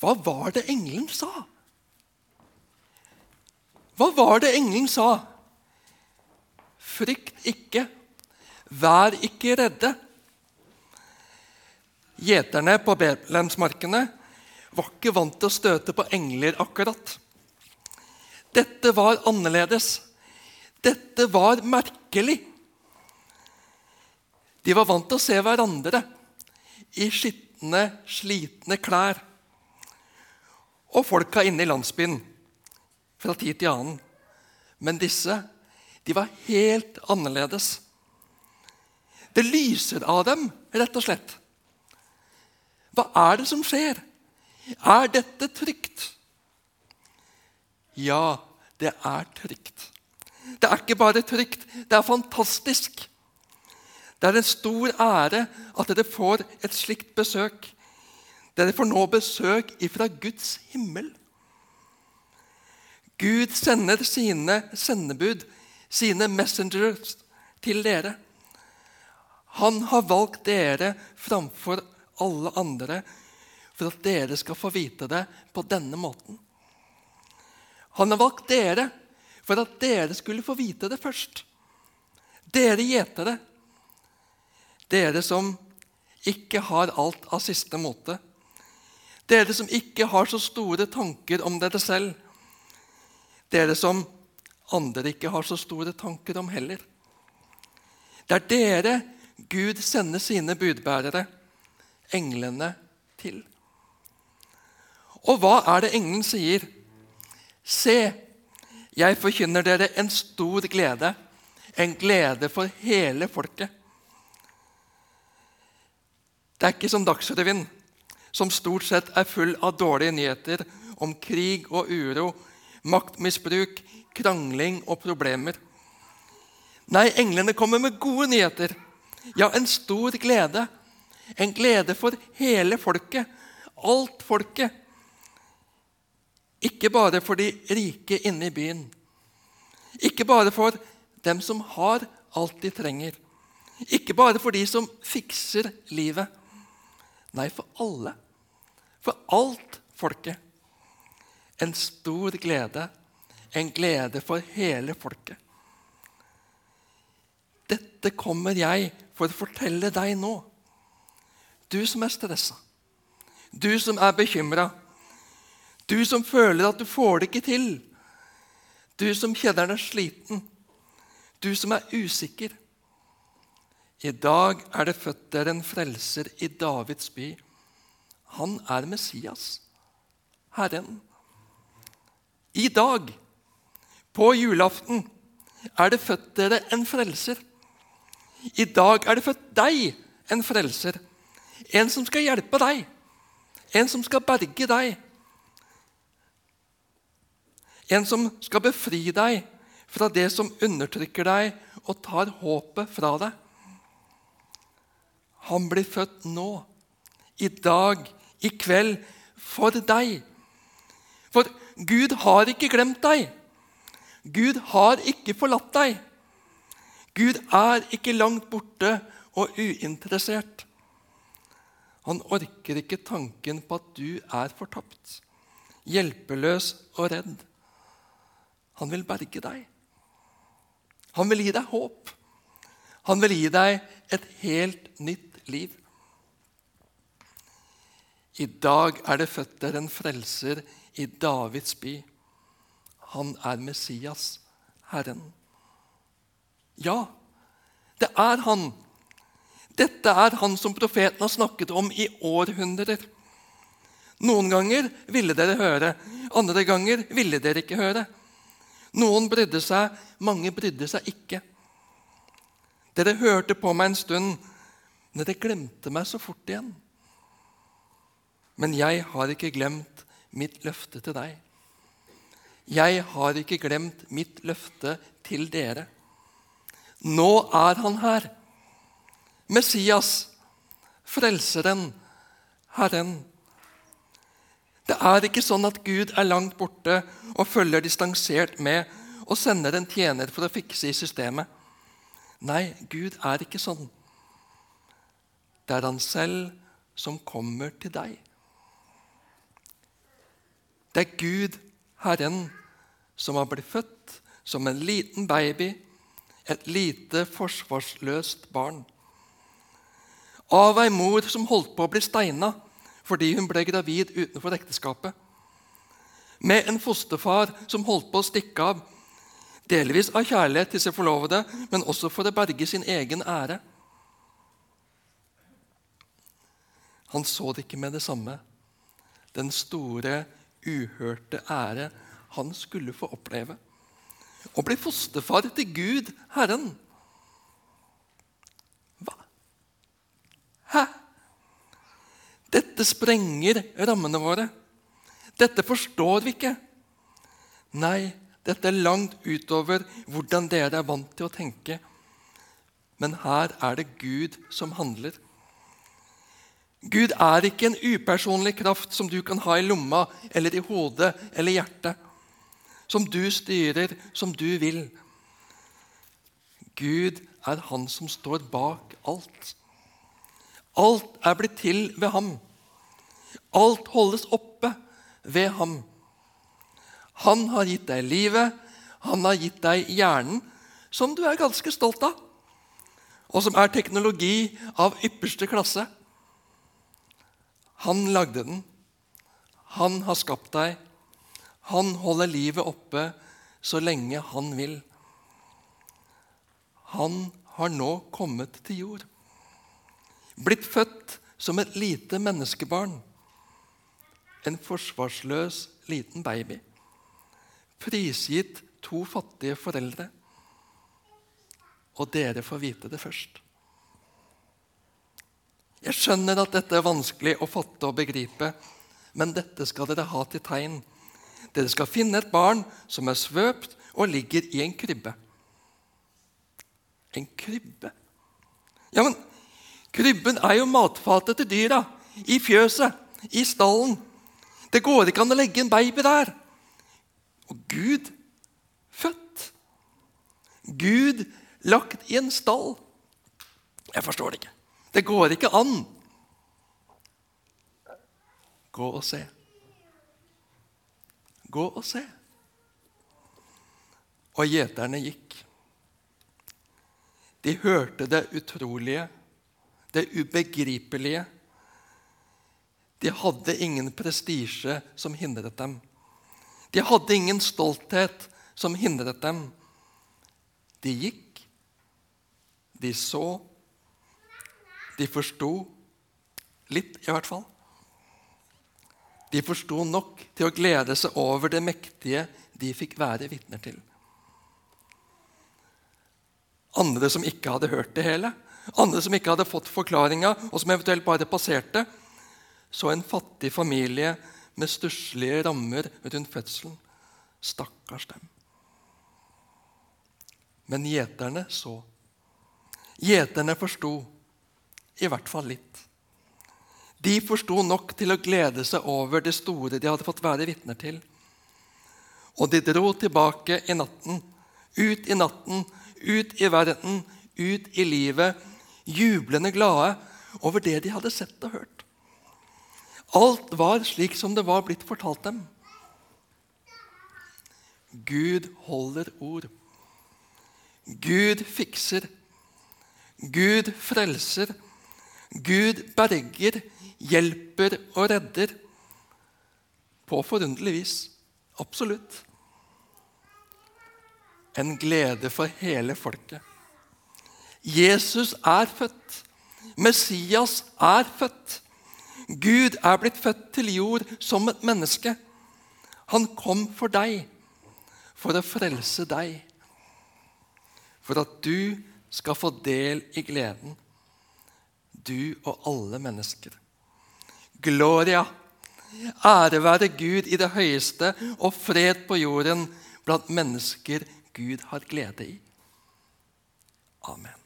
Hva var det engelen sa? Hva var det engelen sa? Frykt ikke, vær ikke redde. Gjeterne på Betlehemsmarkene var ikke vant til å støte på engler akkurat. Dette var annerledes. Dette var merkelig. De var vant til å se hverandre i skitne, slitne klær. Og folka inne i landsbyen fra tid til annen. Men disse de var helt annerledes. Det lyser av dem, rett og slett. Hva er det som skjer? Er dette trygt? Ja, det er trygt. Det er ikke bare trygt, det er fantastisk. Det er en stor ære at dere får et slikt besøk. Dere får nå besøk ifra Guds himmel. Gud sender sine sendebud, sine messengers, til dere. Han har valgt dere framfor alle andre for at dere skal få vite det på denne måten. Han har valgt dere for at dere skulle få vite det først. Dere gjetere. Dere som ikke har alt av siste måte. Dere som ikke har så store tanker om dere selv. Dere som andre ikke har så store tanker om heller. Det er dere Gud sender sine budbærere, englene, til. Og hva er det engelen sier? Se, jeg forkynner dere en stor glede, en glede for hele folket. Det er ikke som Dagsrevyen, som stort sett er full av dårlige nyheter om krig og uro, maktmisbruk, krangling og problemer. Nei, englene kommer med gode nyheter. Ja, en stor glede. En glede for hele folket. Alt folket. Ikke bare for de rike inne i byen. Ikke bare for dem som har alt de trenger. Ikke bare for de som fikser livet. Nei, for alle. For alt folket. En stor glede. En glede for hele folket. Dette kommer jeg for å fortelle deg nå. Du som er stressa. Du som er bekymra. Du som føler at du får det ikke til. Du som kjenner deg sliten. Du som er usikker. I dag er det født dere en frelser i Davids by. Han er Messias, Herren. I dag, på julaften, er det født dere en frelser. I dag er det født deg en frelser. En som skal hjelpe deg. En som skal berge deg. En som skal befri deg fra det som undertrykker deg og tar håpet fra deg. Han blir født nå, i dag, i kveld, for deg. For Gud har ikke glemt deg. Gud har ikke forlatt deg. Gud er ikke langt borte og uinteressert. Han orker ikke tanken på at du er fortapt, hjelpeløs og redd. Han vil berge deg. Han vil gi deg håp. Han vil gi deg et helt nytt liv. I dag er det født der en frelser i Davids by. Han er Messias, Herren. Ja, det er han. Dette er han som profeten har snakket om i århundrer. Noen ganger ville dere høre, andre ganger ville dere ikke høre. Noen brydde seg, mange brydde seg ikke. Dere hørte på meg en stund, men dere glemte meg så fort igjen. Men jeg har ikke glemt mitt løfte til deg. Jeg har ikke glemt mitt løfte til dere. Nå er han her. Messias, Frelseren, Herren. Det er ikke sånn at Gud er langt borte og følger distansert med og sender en tjener for å fikse i systemet. Nei, Gud er ikke sånn. Det er han selv som kommer til deg. Det er Gud, Herren, som har blitt født som en liten baby, et lite forsvarsløst barn. Av ei mor som holdt på å bli steina fordi hun ble gravid utenfor ekteskapet. Med en fosterfar som holdt på å stikke av, delvis av kjærlighet til sin forlovede, men også for å berge sin egen ære. Han så det ikke med det samme. Den store, uhørte ære han skulle få oppleve. Å bli fosterfar til Gud, Herren. Hva? Hæ? Dette sprenger rammene våre. Dette forstår vi ikke. Nei, dette er langt utover hvordan dere er vant til å tenke. Men her er det Gud som handler. Gud er ikke en upersonlig kraft som du kan ha i lomma eller i hodet eller hjertet, som du styrer som du vil. Gud er Han som står bak alt. Alt er blitt til ved ham. Alt holdes oppe ved ham. Han har gitt deg livet, han har gitt deg hjernen, som du er ganske stolt av, og som er teknologi av ypperste klasse. Han lagde den. Han har skapt deg. Han holder livet oppe så lenge han vil. Han har nå kommet til jord. Blitt født som et lite menneskebarn. En forsvarsløs liten baby. Prisgitt to fattige foreldre. Og dere får vite det først. Jeg skjønner at dette er vanskelig å fatte og begripe, men dette skal dere ha til tegn. Dere skal finne et barn som er svøpt og ligger i en krybbe. En krybbe? Ja, men krybben er jo matfatet til dyra. I fjøset, i stallen. Det går ikke an å legge en baby der. Og Gud født. Gud lagt i en stall. Jeg forstår det ikke. Det går ikke an. Gå og se. Gå og se. Og gjeterne gikk. De hørte det utrolige, det ubegripelige. De hadde ingen prestisje som hindret dem. De hadde ingen stolthet som hindret dem. De gikk, de så, de forsto litt, i hvert fall. De forsto nok til å glede seg over det mektige de fikk være vitner til. Andre som ikke hadde hørt det hele, andre som ikke hadde fått forklaringa, og som eventuelt bare passerte, så en fattig familie med stusslige rammer rundt fødselen. Stakkars dem. Men gjeterne så. Gjeterne forsto i hvert fall litt. De forsto nok til å glede seg over det store de hadde fått være vitner til. Og de dro tilbake i natten, ut i natten, ut i verden, ut i livet, jublende glade over det de hadde sett og hørt. Alt var slik som det var blitt fortalt dem. Gud holder ord. Gud fikser. Gud frelser. Gud berger, hjelper og redder. På forunderlig vis. Absolutt. En glede for hele folket. Jesus er født. Messias er født. Gud er blitt født til jord som et menneske. Han kom for deg, for å frelse deg. For at du skal få del i gleden du og alle mennesker. Gloria! Ære være Gud i det høyeste og fred på jorden blant mennesker Gud har glede i. Amen.